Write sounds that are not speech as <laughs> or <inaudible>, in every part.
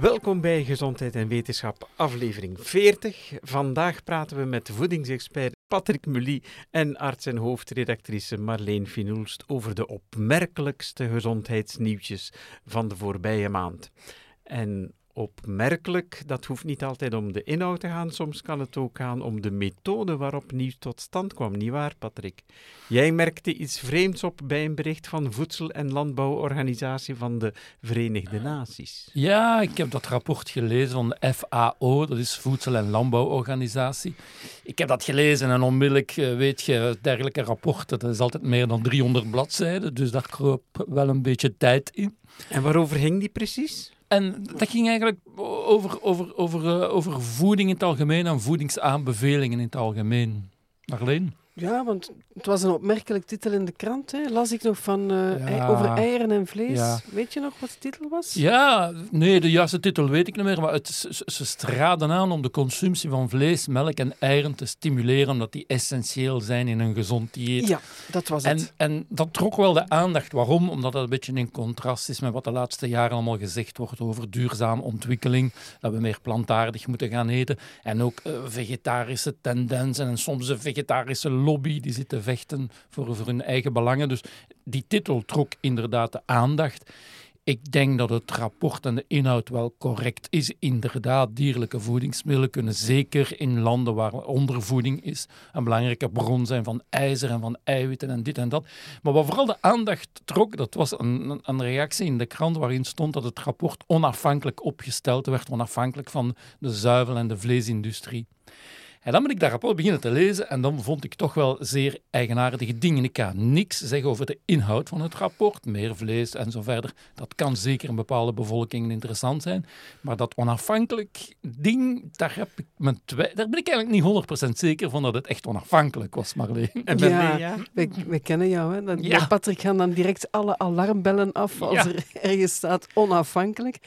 Welkom bij Gezondheid en Wetenschap, aflevering 40. Vandaag praten we met voedingsexpert Patrick Mully en arts en hoofdredactrice Marleen Finoelst over de opmerkelijkste gezondheidsnieuwtjes van de voorbije maand. En opmerkelijk. Dat hoeft niet altijd om de inhoud te gaan. Soms kan het ook gaan om de methode waarop nieuws tot stand kwam. Niet waar, Patrick? Jij merkte iets vreemds op bij een bericht van Voedsel- en Landbouworganisatie van de Verenigde Naties. Ja, ik heb dat rapport gelezen van de FAO, dat is Voedsel- en Landbouworganisatie. Ik heb dat gelezen en onmiddellijk, eh, weet je, dergelijke rapporten, dat is altijd meer dan 300 bladzijden, dus daar kroop wel een beetje tijd in. En waarover ging die precies? En dat ging eigenlijk over, over, over, uh, over voeding in het algemeen en voedingsaanbevelingen in het algemeen. Marleen? Ja, want het was een opmerkelijk titel in de krant. Hè. Las ik nog van uh, ja. over eieren en vlees. Ja. Weet je nog wat de titel was? Ja, nee, de juiste titel weet ik niet meer. Maar het, ze, ze straden aan om de consumptie van vlees, melk en eieren te stimuleren, omdat die essentieel zijn in een gezond dieet. Ja, dat was en, het. En dat trok wel de aandacht. Waarom? Omdat dat een beetje in contrast is met wat de laatste jaren allemaal gezegd wordt over duurzame ontwikkeling. Dat we meer plantaardig moeten gaan eten. En ook uh, vegetarische tendensen en soms een vegetarische die zit te vechten voor, voor hun eigen belangen. Dus die titel trok inderdaad de aandacht. Ik denk dat het rapport en de inhoud wel correct is. Inderdaad, dierlijke voedingsmiddelen kunnen zeker in landen waar ondervoeding is een belangrijke bron zijn van ijzer en van eiwitten en dit en dat. Maar wat vooral de aandacht trok, dat was een, een reactie in de krant waarin stond dat het rapport onafhankelijk opgesteld werd, onafhankelijk van de zuivel- en de vleesindustrie. En dan ben ik dat rapport beginnen te lezen en dan vond ik toch wel zeer eigenaardige dingen. Ik kan niks zeggen over de inhoud van het rapport, meer vlees en zo verder. Dat kan zeker een bepaalde bevolking interessant zijn. Maar dat onafhankelijk ding, daar, heb ik mijn daar ben ik eigenlijk niet 100% zeker van dat het echt onafhankelijk was, Marleen. En ja, ja. Wij, wij, kennen jou. Hè? Dat, ja. Patrick gaan dan direct alle alarmbellen af als ja. er ergens staat onafhankelijk.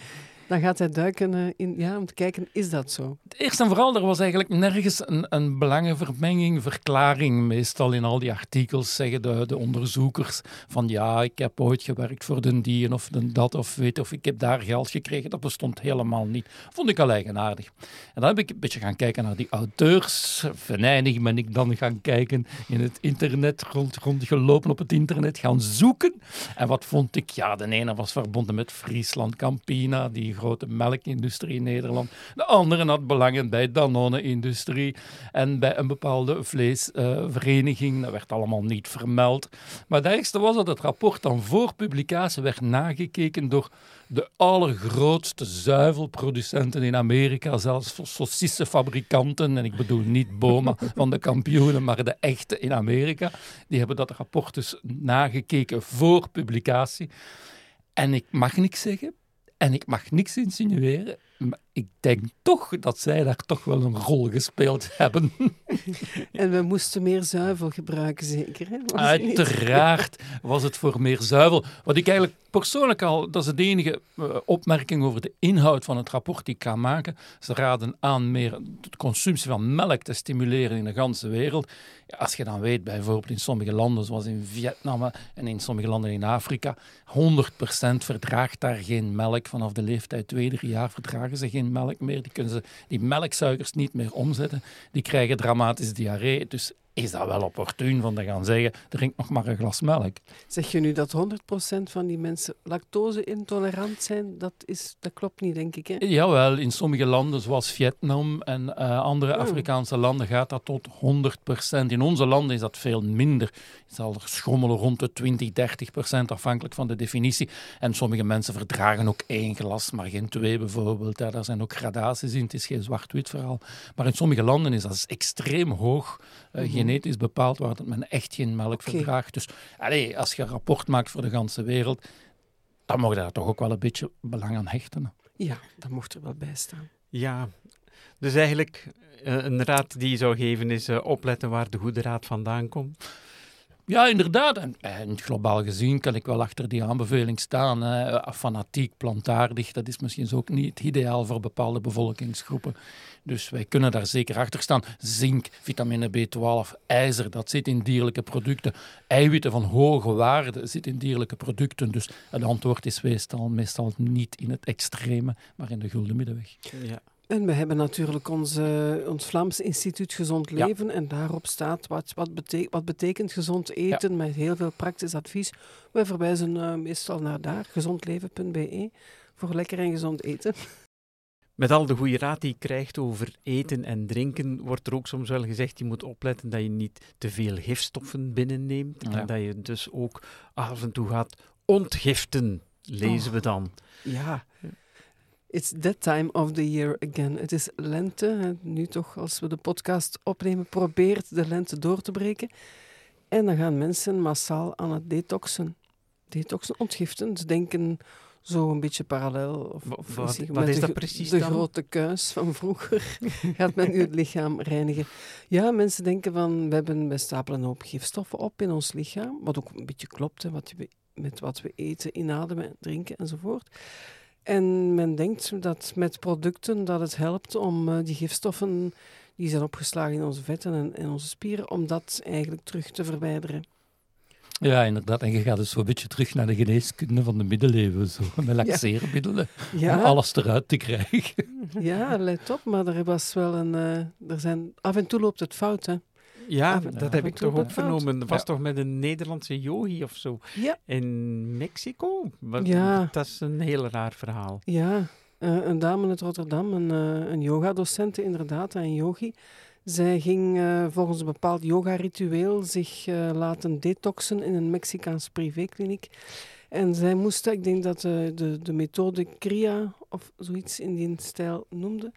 Dan gaat hij duiken uh, in, ja, om te kijken, is dat zo? Eerst en vooral, er was eigenlijk nergens een, een belangenvermenging, verklaring. Meestal in al die artikels zeggen de, de onderzoekers van ja, ik heb ooit gewerkt voor de die of de dat, of weet of ik heb daar geld gekregen. Dat bestond helemaal niet. Vond ik al eigenaardig. En dan heb ik een beetje gaan kijken naar die auteurs. Venijnig ben ik dan gaan kijken in het internet, rond, rondgelopen op het internet, gaan zoeken. En wat vond ik? Ja, de ene was verbonden met Friesland Campina, die grote melkindustrie in Nederland. De andere had belangen bij Danone-industrie en bij een bepaalde vleesvereniging. Dat werd allemaal niet vermeld. Maar het ergste was dat het rapport dan voor publicatie werd nagekeken door de allergrootste zuivelproducenten in Amerika, zelfs saucissenfabrikanten, en ik bedoel niet Boma <laughs> van de kampioenen, maar de echte in Amerika, die hebben dat rapport dus nagekeken voor publicatie. En ik mag niks zeggen, en ik mag niks insinueren, maar ik denk toch dat zij daar toch wel een rol gespeeld hebben. <laughs> En we moesten meer zuivel gebruiken, zeker? Hè? Uiteraard was het voor meer zuivel. Wat ik eigenlijk persoonlijk al, dat is de enige uh, opmerking over de inhoud van het rapport die ik kan maken. Ze raden aan meer de consumptie van melk te stimuleren in de ganse wereld. Ja, als je dan weet, bijvoorbeeld in sommige landen, zoals in Vietnam en in sommige landen in Afrika, 100% verdraagt daar geen melk. Vanaf de leeftijd 2, 3 jaar verdragen ze geen melk meer. Die kunnen ze die melksuikers niet meer omzetten. Die krijgen dramatisch diarree. Dus is dat wel opportun van te gaan zeggen, drink nog maar een glas melk. Zeg je nu dat 100% van die mensen lactose-intolerant zijn? Dat, is, dat klopt niet, denk ik. Hè? Jawel, in sommige landen zoals Vietnam en uh, andere oh. Afrikaanse landen gaat dat tot 100%. In onze landen is dat veel minder. Het zal schommelen rond de 20, 30% afhankelijk van de definitie. En sommige mensen verdragen ook één glas, maar geen twee bijvoorbeeld. Ja, daar zijn ook gradaties in, het is geen zwart-wit verhaal. Maar in sommige landen is dat extreem hoog. Uh, mm-hmm genetisch bepaald waar dat men echt geen melk okay. verdraagt. Dus allez, als je een rapport maakt voor de ganse wereld, dan mag je daar toch ook wel een beetje belang aan hechten. Ja, dat mocht er wel bij staan. Ja, dus eigenlijk uh, een raad die je zou geven is uh, opletten waar de goede raad vandaan komt. Ja, inderdaad. En, globaal gezien kan ik wel achter die aanbeveling staan. Hè. Fanatiek, plantaardig, dat is misschien ook niet ideaal voor bepaalde bevolkingsgroepen. Dus wij kunnen daar zeker achter staan. Zink, vitamine B12, ijzer, dat zit in dierlijke producten. Eiwitten van hoge waarde zit in dierlijke producten. Dus het antwoord is meestal, meestal niet in het extreme, maar in de gulden middenweg. Ja. En we hebben natuurlijk onze, ons Vlaams Instituut Gezond Leven. En daarop staat wat, wat, betekent, wat betekent gezond eten met heel veel praktisch advies. We verwijzen uh, meestal naar daar, gezondleven.be, voor lekker en gezond eten. Met al de goede raad die je krijgt over eten en drinken, wordt er ook soms wel gezegd: je moet opletten dat je niet te veel gifstoffen binnenneemt. En dat je dus ook af en toe gaat ontgiften, lezen we dan. Ja. It's that time of the year again. Het is lente. Nu toch, als we de podcast opnemen, probeert de lente door te breken. En dan gaan mensen massaal aan het detoxen. Detoxen, ontgiften. Ze denken zo een beetje parallel. Of, of wat, wat is de, dat precies De grote kuis van vroeger <laughs> gaat men nu het lichaam reinigen. Ja, mensen denken van, we, hebben, we stapelen een hoop gifstoffen op in ons lichaam. Wat ook een beetje klopt, hè, wat we, met wat we eten, inademen, drinken enzovoort. En men denkt dat met producten dat het helpt om uh, die gifstoffen die zijn opgeslagen in onze vetten en, in onze spieren, om dat eigenlijk terug te verwijderen. Ja, inderdaad. En je gaat dus een beetje terug naar de geneeskunde van de middeleeuwen, zo, <laughs> met laxeermiddelen, ja. om alles eruit te krijgen. Ja, let op, maar er was wel een... Uh, er zijn, af en toe loopt het fout, hè. Ja, dat heb ik toch ook vernomen. Dat was toch met een Nederlandse yogi of zo? In Mexico? ja. Dat is een heel raar verhaal. Ja, uh, een dame uit Rotterdam, een, uh, een yogadocente inderdaad, een yogi. Zij ging uh, volgens een bepaald yoga-ritueel zich laten detoxen in een Mexicaans privékliniek. En zij moest, ik denk dat de, de methode Kriya of zoiets in die stijl noemde,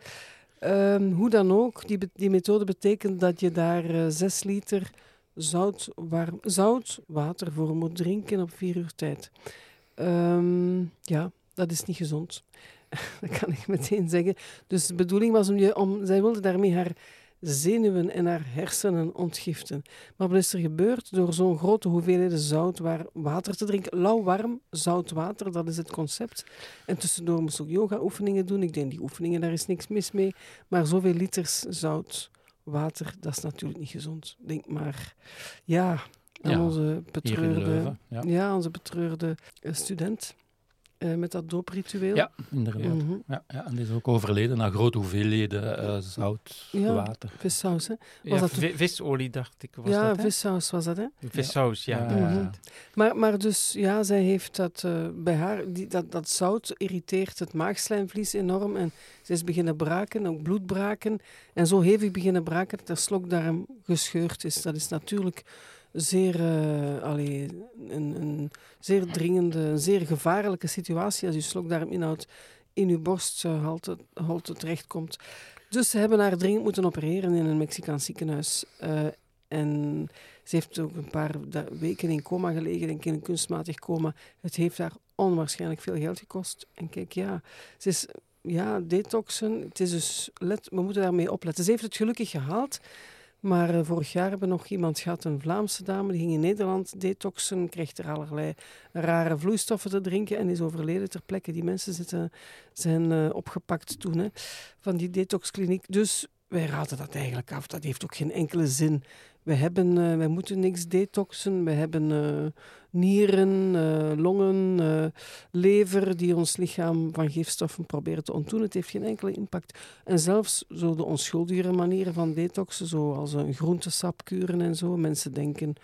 Um, hoe dan ook, die, die methode betekent dat je daar eh, 6 liter zout, warm, zout water voor moet drinken op 4 uur tijd. Um, ja, dat is niet gezond. <laughs> dat kan ik meteen zeggen. Dus de bedoeling was om je, om, zij wilde daarmee haar zenuwen en haar hersenen ontgiften. Maar wat is er gebeurd? Door zo'n grote hoeveelheden zout water te drinken, lauw-warm zout water, dat is het concept. En tussendoor moest ook yoga-oefeningen doen. Ik denk, die oefeningen, daar is niks mis mee. Maar zoveel liters zout water, dat is natuurlijk niet gezond. Denk maar, ja, aan onze betreurde, ja. ja. onze betreurde student. Uh, met dat doopritueel. Ja, inderdaad. Mm -hmm. ja, ja, en die is ook overleden na grote hoeveelheden uh, zout, ja, water. vissaus, hè? Was ja, dat visolie, dacht ik. Was ja, dat, vissaus was dat, hè? Vissaus, ja. ja. Mm -hmm. maar, maar dus, ja, zij heeft dat uh, bij haar... Die, dat, dat zout irriteert het maagslijmvlies enorm. En ze is beginnen braken, ook bloed braken. En zo hevig beginnen braken dat haar slokdarm gescheurd is. Dat is natuurlijk zeer, uh, een, een, zeer dringende, een zeer gevaarlijke situatie als je slokdarminhoud in uw borsthalte uh, terechtkomt. Dus ze hebben haar dringend moeten opereren in een Mexicaans ziekenhuis. Uh, en ze heeft ook een paar weken in coma gelegen, denk ik, een kunstmatig coma. Het heeft haar onwaarschijnlijk veel geld gekost. En kijk, ja, ze is ja, detoxen. Het is dus, let, we moeten daarmee opletten. Ze heeft het gelukkig gehaald. Maar uh, vorig jaar hebben we nog iemand gehad, een Vlaamse dame, die ging in Nederland detoxen, kreeg er allerlei rare vloeistoffen te drinken en is overleden ter plekke. Die mensen zitten, zijn uh, opgepakt toen hè, van die detoxkliniek. Dus wij raden dat eigenlijk af. Dat heeft ook geen enkele zin. We hebben, uh, wij moeten niks detoxen. We hebben uh, nieren, uh, longen, lever die ons lichaam van gifstoffen proberen te ontdoen. Het heeft geen enkele impact. En zelfs zo de onschuldigere manieren van detoxen, zoals een groentesap kuren en zo. Mensen denken,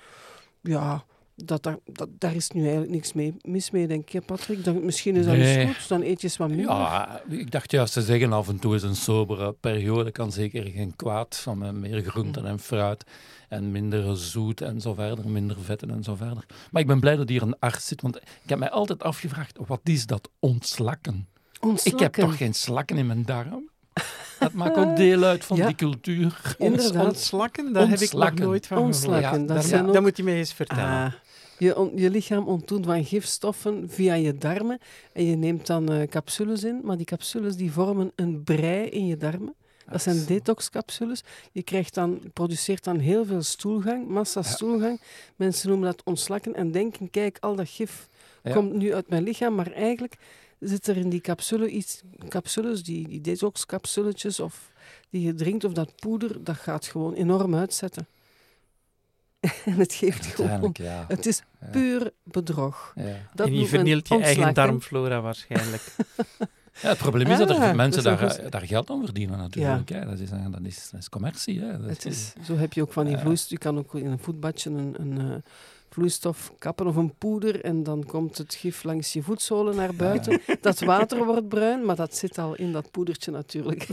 ja, dat daar, dat, daar is nu eigenlijk niks mee, mis mee, denk je, Patrick. Dan, misschien is dat nee. eens goed, dan eet je eens wat minder. Ja, ik dacht juist te zeggen, af en toe is een sobere periode, kan zeker geen kwaad, van meer groenten en fruit en minder zoet en zo verder, minder vetten en zo verder. Maar ik ben blij dat hier een arts zit, want ik heb mij altijd afgevraagd, wat is dat ontslakken? ontslakken. Ik heb toch geen slakken in mijn darm? Dat maakt ook deel uit van die cultuur. Inderdaad. Ontslakken, daar heb ik nog nooit van ontslakken, gehoord. Ja, daar, moet, moet je mij eens vertellen. Ah. Je, je lichaam ontdoet van gifstoffen via je darmen. En je neemt dan uh, capsules in, maar die capsules die vormen een brei in je darmen. Dat zijn detoxcapsules. Je krijgt dan, produceert dan heel veel stoelgang, massa stoelgang. Mensen noemen dat ontslakken en denken, kijk, al dat gif Ja. komt nu uit mijn lichaam, maar eigenlijk zit er in die capsule iets, capsules, die, die detoxcapsuletjes of die je drinkt of dat poeder, dat gaat gewoon enorm uitzetten. <laughs> en het geeft gewoon... Ja. Het is Ja. puur bedrog. Ja. Dat en je vernielt je eigen ontslag, darmflora waarschijnlijk. <laughs> Ja, het probleem is dat er Ah, mensen dat is daar, daar geld aan verdienen natuurlijk. Hè. Dat, is, dat, is, dat is commercie. Hè. Dat Het is, is, zo heb je ook van die Ja. vloeistof. Je kan ook in een voetbadje een, een eh, vloeistof kappen of een poeder en dan komt het gif langs je voetzolen naar buiten. Dat water wordt bruin, maar dat zit al in dat poedertje natuurlijk.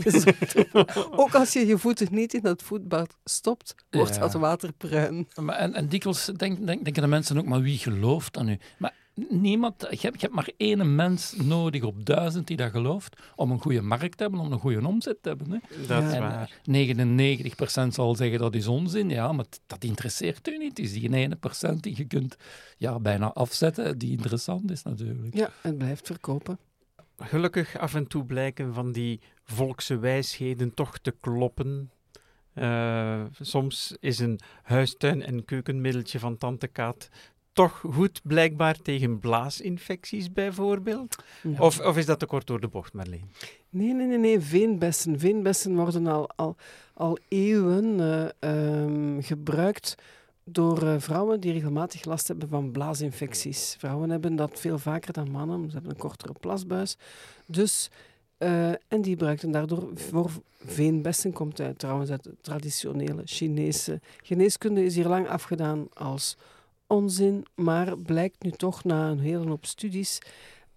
<laughs> ook als je je voeten niet in dat voetbad stopt, wordt Ja. dat water bruin. Maar, en, en dikwijls denk, denk, denken de mensen ook, maar wie gelooft aan u? Maar niemand, je hebt, je hebt maar één mens nodig op duizend die dat gelooft om een goede markt te hebben, om een goede omzet te hebben. Hè. Dat is. En, waar. eh, 99% zal zeggen dat is onzin, ja, maar dat interesseert u niet. Het is die ene procent die je kunt ja, bijna afzetten, die interessant is natuurlijk. Ja, het blijft verkopen. Gelukkig af en toe blijken van die volkse wijsheden toch te kloppen. Eh, soms is een huistuin- en keukenmiddeltje van Tante Kaat toch goed, blijkbaar tegen blaasinfecties bijvoorbeeld. Ja. Of, of is dat te kort door de bocht, Marleen? Nee, nee, nee, nee. Veenbessen. Veenbessen worden al, al, al eeuwen eh, ehm, gebruikt door eh, vrouwen die regelmatig last hebben van blaasinfecties. Vrouwen hebben dat veel vaker dan mannen. Ze hebben een kortere plasbuis. Dus, eh, en die gebruikten daardoor voor veenbessen. Komt uit, trouwens uit de traditionele Chinese geneeskunde. Is hier lang afgedaan als onzin, maar blijkt nu toch na een hele hoop studies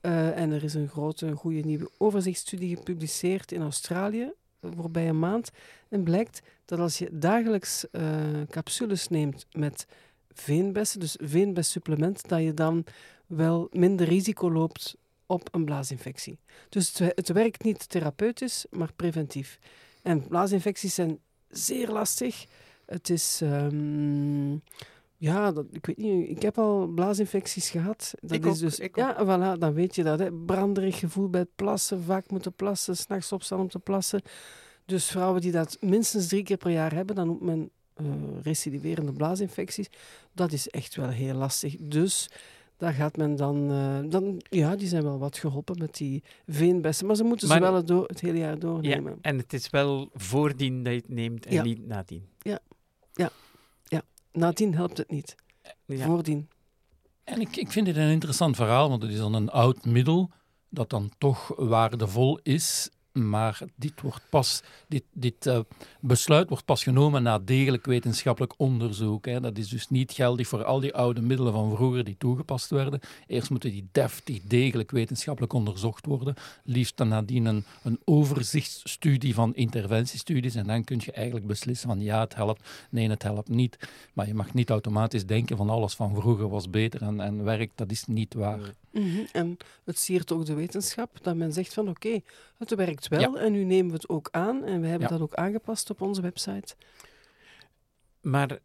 eh, en er is een grote, goede nieuwe overzichtsstudie gepubliceerd in Australië de voorbije maand. En blijkt dat als je dagelijks eh, capsules neemt met veenbessen, dus veenbessupplement, dat je dan wel minder risico loopt op een blaasinfectie. Dus het, het werkt niet therapeutisch, maar preventief. En blaasinfecties zijn zeer lastig. Het is... ehm, ja, dat, ik weet niet. Ik heb al blaasinfecties gehad. Dat Ik is ook, dus, ik ja, voilà, dan weet je dat. Hè. Branderig gevoel bij het plassen, vaak moeten plassen, s'nachts opstaan om te plassen. Dus vrouwen die dat minstens drie keer per jaar hebben, dan noemt men eh, recidiverende blaasinfecties. Dat is echt wel heel lastig. Dus daar gaat men dan, eh, dan... Ja, die zijn wel wat geholpen met die veenbessen. Maar ze moeten Maar- ze wel het, door, het hele jaar Ja, doornemen. en het is wel voordien dat je het neemt en Ja. niet nadien. Nadien helpt het niet. Ja. Voordien. En ik, ik vind dit een interessant verhaal, want het is dan een oud middel dat dan toch waardevol is. Maar dit, wordt pas, dit, dit eh, besluit wordt pas genomen na degelijk wetenschappelijk onderzoek. Hè. Dat is dus niet geldig voor al die oude middelen van vroeger die toegepast werden. Eerst moeten die deftig, degelijk wetenschappelijk onderzocht worden. Liefst dan nadien een, een overzichtsstudie van interventiestudies. En dan kun je eigenlijk beslissen van ja, het helpt, nee, het helpt niet. Maar je mag niet automatisch denken van alles van vroeger was beter en, en werkt. Dat is niet waar. Mhm, En het siert ook de wetenschap dat men zegt van oké, het werkt wel en nu nemen we het ook aan en we hebben dat ook aangepast op onze website. Maar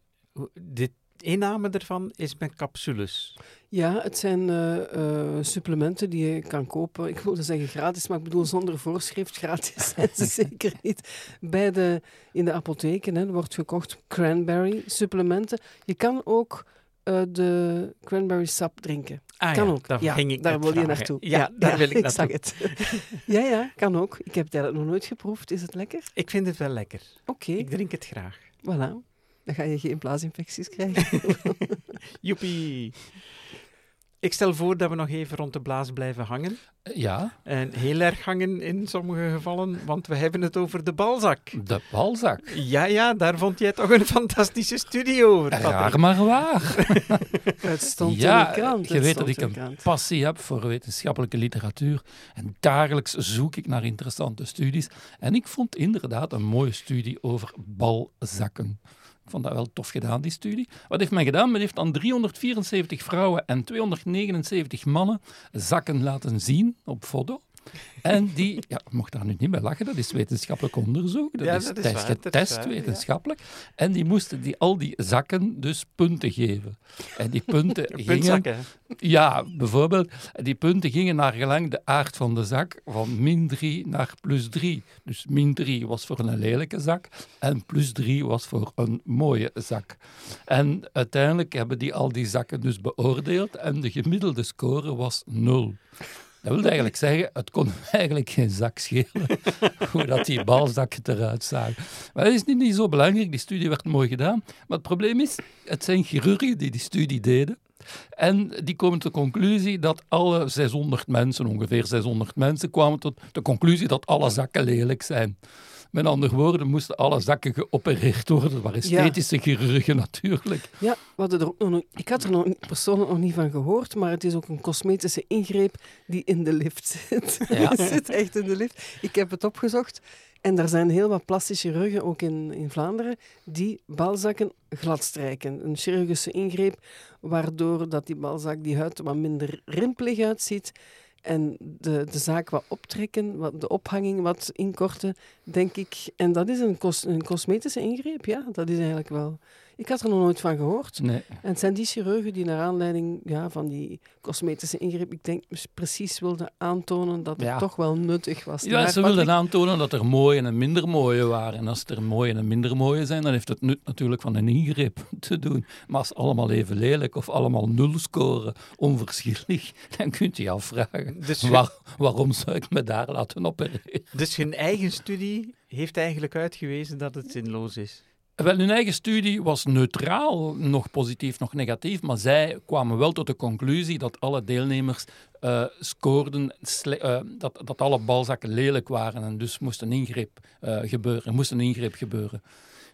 de inname ervan is met capsules. Ja, het zijn eh, eh, supplementen die je kan kopen. Ik wilde zeggen gratis, maar ik bedoel zonder voorschrift. Gratis <laughs> zijn ze <laughs> zeker niet. Bij de, in de apotheken hè, wordt gekocht cranberry supplementen. Je kan ook eh, de cranberry sap drinken. Ah, kan ja, ook. Daar ja, ging ik daar wil je naartoe. Ja, daar wil ik <laughs> ik zag naartoe. het. <laughs> ja, ja, kan ook. Ik heb het eigenlijk nog nooit geproefd. Is het lekker? Ik vind het wel lekker. Oké, Ik drink het graag. voilà. Dan ga je geen blaasinfecties krijgen. <laughs> Joepie. Ik stel voor dat we nog even rond de blaas blijven hangen. Ja, En heel erg hangen in sommige gevallen, want we hebben het over de balzak. de balzak. Ja, ja, daar vond jij toch een fantastische studie over. Raar maar waar. <laughs> Het stond Ja, in de krant. je weet dat ik een passie heb voor wetenschappelijke literatuur. En dagelijks zoek ik naar interessante studies. En ik vond inderdaad een mooie studie over balzakken. Ik vond dat wel tof gedaan, die studie. Wat heeft men gedaan? Men heeft aan 374 vrouwen en 279 mannen zakken laten zien op foto. En die, ja, mocht daar nu niet bij lachen, dat is wetenschappelijk onderzoek. Dat Ja, is, dat is dat waar, dat is getest ja. wetenschappelijk. En die moesten die, al die zakken dus punten geven. En die punten <laughs> gingen... Ja, bijvoorbeeld, die punten gingen naar gelang de aard van de zak van min 3 naar plus 3. Dus min 3 was voor een lelijke zak en plus 3 was voor een mooie zak. En uiteindelijk hebben die al die zakken dus beoordeeld en de gemiddelde score was 0. Dat wil eigenlijk zeggen, het kon eigenlijk geen zak schelen <laughs> hoe dat die balzakken eruit zagen. Maar dat is niet, niet zo belangrijk, die studie werd mooi gedaan. Maar het probleem is, het zijn chirurgen die die studie deden. En die komen tot de conclusie dat alle 600 mensen, ongeveer 600 mensen, kwamen tot de conclusie dat alle zakken lelijk zijn. Met andere woorden, moesten alle zakken geopereerd worden. Dat waren Ja. esthetische chirurgen natuurlijk. Ja, er ook nog, niet- ik had er nog persoonlijk nog niet van gehoord, maar het is ook een cosmetische ingreep die in de lift zit. Ja. <laughs> Het zit echt in de lift. Ik heb het opgezocht en er zijn heel wat plastische chirurgen, ook in, in Vlaanderen, die balzakken gladstrijken. Een chirurgische ingreep waardoor dat die balzak, die huid, wat minder rimpelig uitziet en de, de zaak wat optrekken, wat, de ophanging wat inkorten, denk ik. En dat is een, cos, een cosmetische ingreep, ja, dat is eigenlijk wel... Ik had er nog nooit van gehoord. Nee. En het zijn die chirurgen die naar aanleiding ja, van die cosmetische ingreep, ik denk precies wilden aantonen dat het Ja. toch wel nuttig was. Ja, Maar ze wilden aantonen dat er mooie en minder mooie waren. En als er mooie en minder mooie zijn, dan heeft het nut natuurlijk van een ingreep <laughs> te doen. Maar als allemaal even lelijk of allemaal nul scoren, onverschillig, <laughs> dan kunt je je afvragen, Dus, je- waar- waarom zou ik me daar laten opereren? dus hun eigen studie heeft eigenlijk uitgewezen dat het zinloos is. Wel, hun eigen studie was neutraal, nog positief, nog negatief, maar zij kwamen wel tot de conclusie dat alle deelnemers eh, scoorden, eh, dat, dat alle balzakken lelijk waren en dus moest een ingreep eh, gebeuren. Er moest een ingreep gebeuren.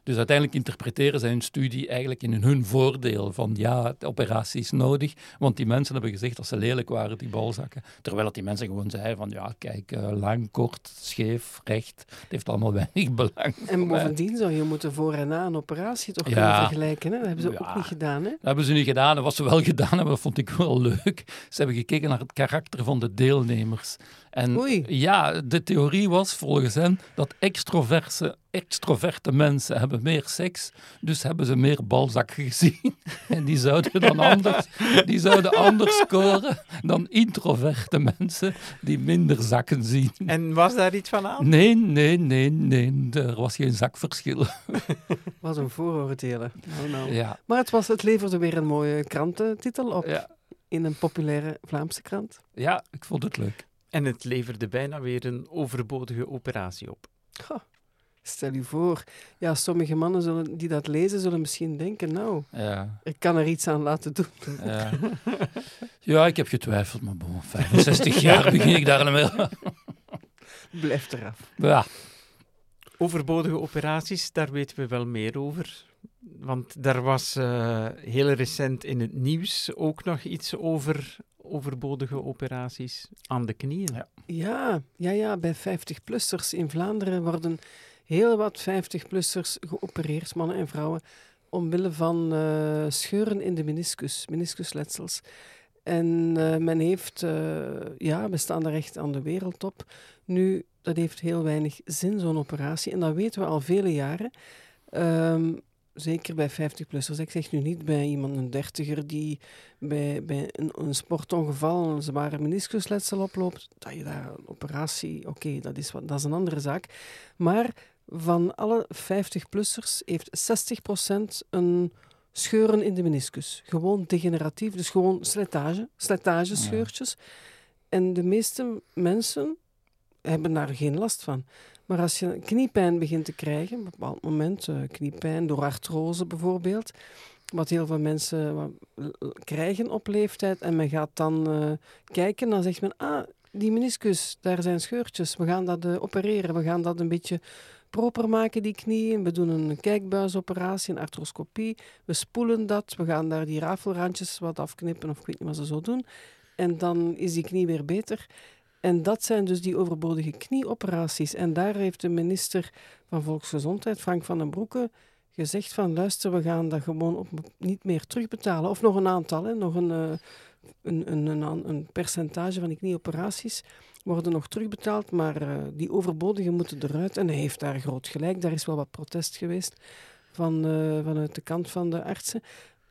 Dus uiteindelijk interpreteren zij hun studie eigenlijk in hun voordeel. Van ja, de operatie is nodig, want die mensen hebben gezegd dat ze lelijk waren, die balzakken. Terwijl dat die mensen gewoon zeiden van ja, kijk, eh, lang, kort, scheef, recht, het heeft allemaal <laughs> weinig belang. En bovendien zou je moeten voor en na een operatie toch Ja. kunnen vergelijken. Hè? Dat hebben ze Ja. ook niet gedaan. Hè? Dat hebben ze niet gedaan. En wat ze wel <laughs> gedaan hebben, dat vond ik wel leuk. Ze hebben gekeken naar het karakter van de deelnemers. En Oei. ja, de theorie was volgens hen dat extroverse, extroverte mensen hebben meer seks, dus hebben ze meer balzak gezien. <laughs> En die zouden dan anders, die zouden anders scoren dan introverte mensen die minder zakken zien. En was daar iets van aan? Nee, nee, nee, nee, er was geen zakverschil. <laughs> Wat een vooroordelen. Nou, nou. Ja, Maar het, was, het leverde weer een mooie krantentitel op ja, in een populaire Vlaamse krant. ja, ik vond het leuk. En het leverde bijna weer een overbodige operatie op. Goh, stel je voor, ja, sommige mannen zullen, die dat lezen zullen misschien denken, nou, Ja. ik kan er iets aan laten doen. Ja. ja, ik heb getwijfeld, maar bon, 65 jaar <laughs> begin ik daar meer. Blijf eraf. Ja, Overbodige operaties, daar weten we wel meer over. Want daar was eh, heel recent in het nieuws ook nog iets over overbodige operaties aan de knieën. Ja. Ja, ja, ja, bij 50-plussers in Vlaanderen worden heel wat 50-plussers geopereerd, mannen en vrouwen, omwille van eh, scheuren in de meniscus, meniscusletsels. En eh, men heeft, eh, ja, we staan daar echt aan de wereldtop. Nu, dat heeft heel weinig zin, zo'n operatie. En dat weten we al vele jaren. Ehm, zeker bij 50-plussers. Ik zeg nu niet bij iemand, een dertiger, die bij, bij een, sportongeval een zware meniscusletsel oploopt, dat je daar een operatie, oké, dat, is wat- dat is een andere zaak. Maar van alle 50-plussers heeft 60% een scheuren in de meniscus. Gewoon degeneratief, dus gewoon slijtage, slijtagescheurtjes. En de meeste mensen hebben daar geen last van. Maar als je kniepijn begint te krijgen, op een bepaald moment, eh, kniepijn door artrose bijvoorbeeld, wat heel veel mensen l- krijgen op leeftijd, en men gaat dan eh, kijken, dan zegt men, ah, die meniscus, daar zijn scheurtjes, we gaan dat eh, opereren, we gaan dat een beetje proper maken, die knieën. We doen een kijkbuisoperatie, een arthroscopie. We spoelen dat, we gaan daar die rafelrandjes wat afknippen, of ik weet niet wat ze zo doen. En dan is die knie weer beter. En dat zijn dus die overbodige knieoperaties. En daar heeft de minister van Volksgezondheid, Frank van den Broeke, gezegd van luister, we gaan dat gewoon op, niet meer terugbetalen. Of nog een aantal, nog een, eh, een, een, een, een percentage van die knieoperaties. Worden nog terugbetaald, maar uh, die overbodige moeten eruit. En hij heeft daar groot gelijk. Daar is wel wat protest geweest van, uh, vanuit de kant van de artsen.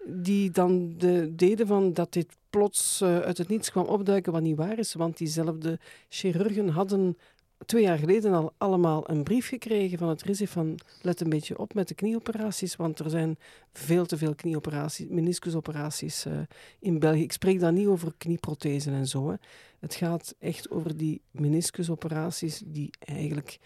Die dan de, deden van dat dit plots uh, uit het niets kwam opduiken, wat niet waar is. Want diezelfde chirurgen hadden twee jaar geleden al allemaal een brief gekregen van het RISI van let een beetje op met de knieoperaties, want er zijn veel te veel knieoperaties, meniscusoperaties uh, in België. Ik spreek dan niet over knieprothesen en zo. Hè. Het gaat echt over die meniscusoperaties die eigenlijk...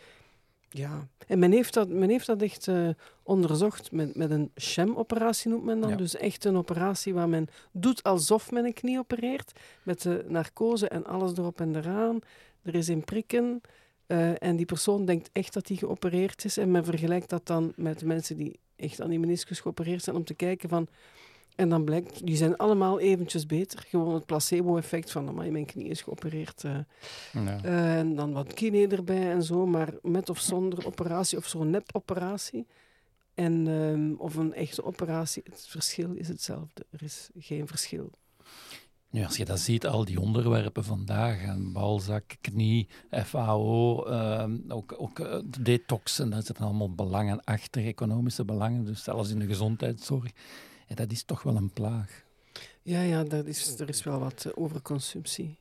Ja, en men heeft dat, men heeft dat echt uh, onderzocht met, met een sham-operatie, noemt men dan. Ja. Dus echt een operatie waar men doet alsof men een knie opereert, met de narcose en alles erop en eraan. Er is een prikken, uh, en die persoon denkt echt dat hij geopereerd is. En men vergelijkt dat dan met mensen die echt aan die meniscus geopereerd zijn, om te kijken van... En dan blijkt, die zijn allemaal eventjes beter. Gewoon het placebo-effect van, amai, mijn knie is geopereerd. Uh, ja. uh, en dan wat kine erbij en zo, maar met of zonder operatie, of zo'n nepoperatie. En, um, of een echte operatie, het verschil is hetzelfde. Er is geen verschil. Nu, als je dat ziet, al die onderwerpen vandaag, en balzak, knie, FAO, uh, ook, ook uh, detoxen, daar zitten allemaal belangen achter, economische belangen, dus zelfs in de gezondheidszorg. Ja, dat is toch wel een plaag. Ja, ja dat is, er is wel wat uh, overconsumptie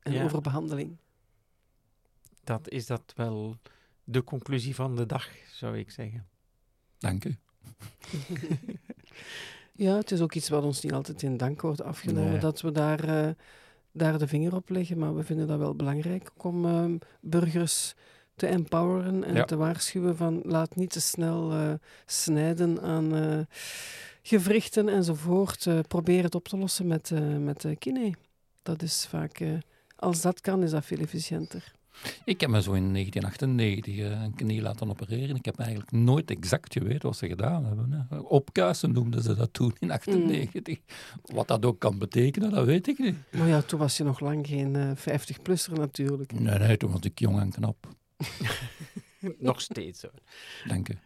en ja. overbehandeling. Dat is dat wel de conclusie van de dag, zou ik zeggen. Dank u. <laughs> Ja, het is ook iets wat ons niet altijd in dank wordt afgenomen, nee. dat we daar, uh, daar de vinger op leggen. Maar we vinden dat wel belangrijk om uh, burgers te empoweren en ja. te waarschuwen van laat niet te snel uh, snijden aan gewrichten enzovoort. probeer het op te lossen met, met kine. Dat is vaak, als dat kan, is dat veel efficiënter. Ik heb me zo in 1998 een knie laten opereren. Ik heb eigenlijk nooit exact geweten wat ze gedaan hebben. Hè. Opkuisen noemden ze dat toen in 1998. Mm. Wat dat ook kan betekenen, dat weet ik niet. Maar ja, toen was je nog lang geen uh, 50-plusser natuurlijk. Nee, nee, toen was ik jong en knap. <laughs> nog steeds hoor. Dank u.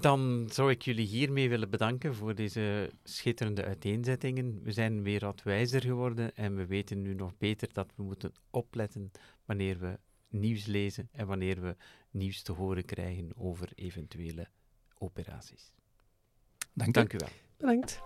Dan zou ik jullie hiermee willen bedanken voor deze schitterende uiteenzettingen. We zijn weer wat wijzer geworden en we weten nu nog beter dat we moeten opletten wanneer we nieuws lezen en wanneer we nieuws te horen krijgen over eventuele operaties. Dank, Dank u wel. Bedankt.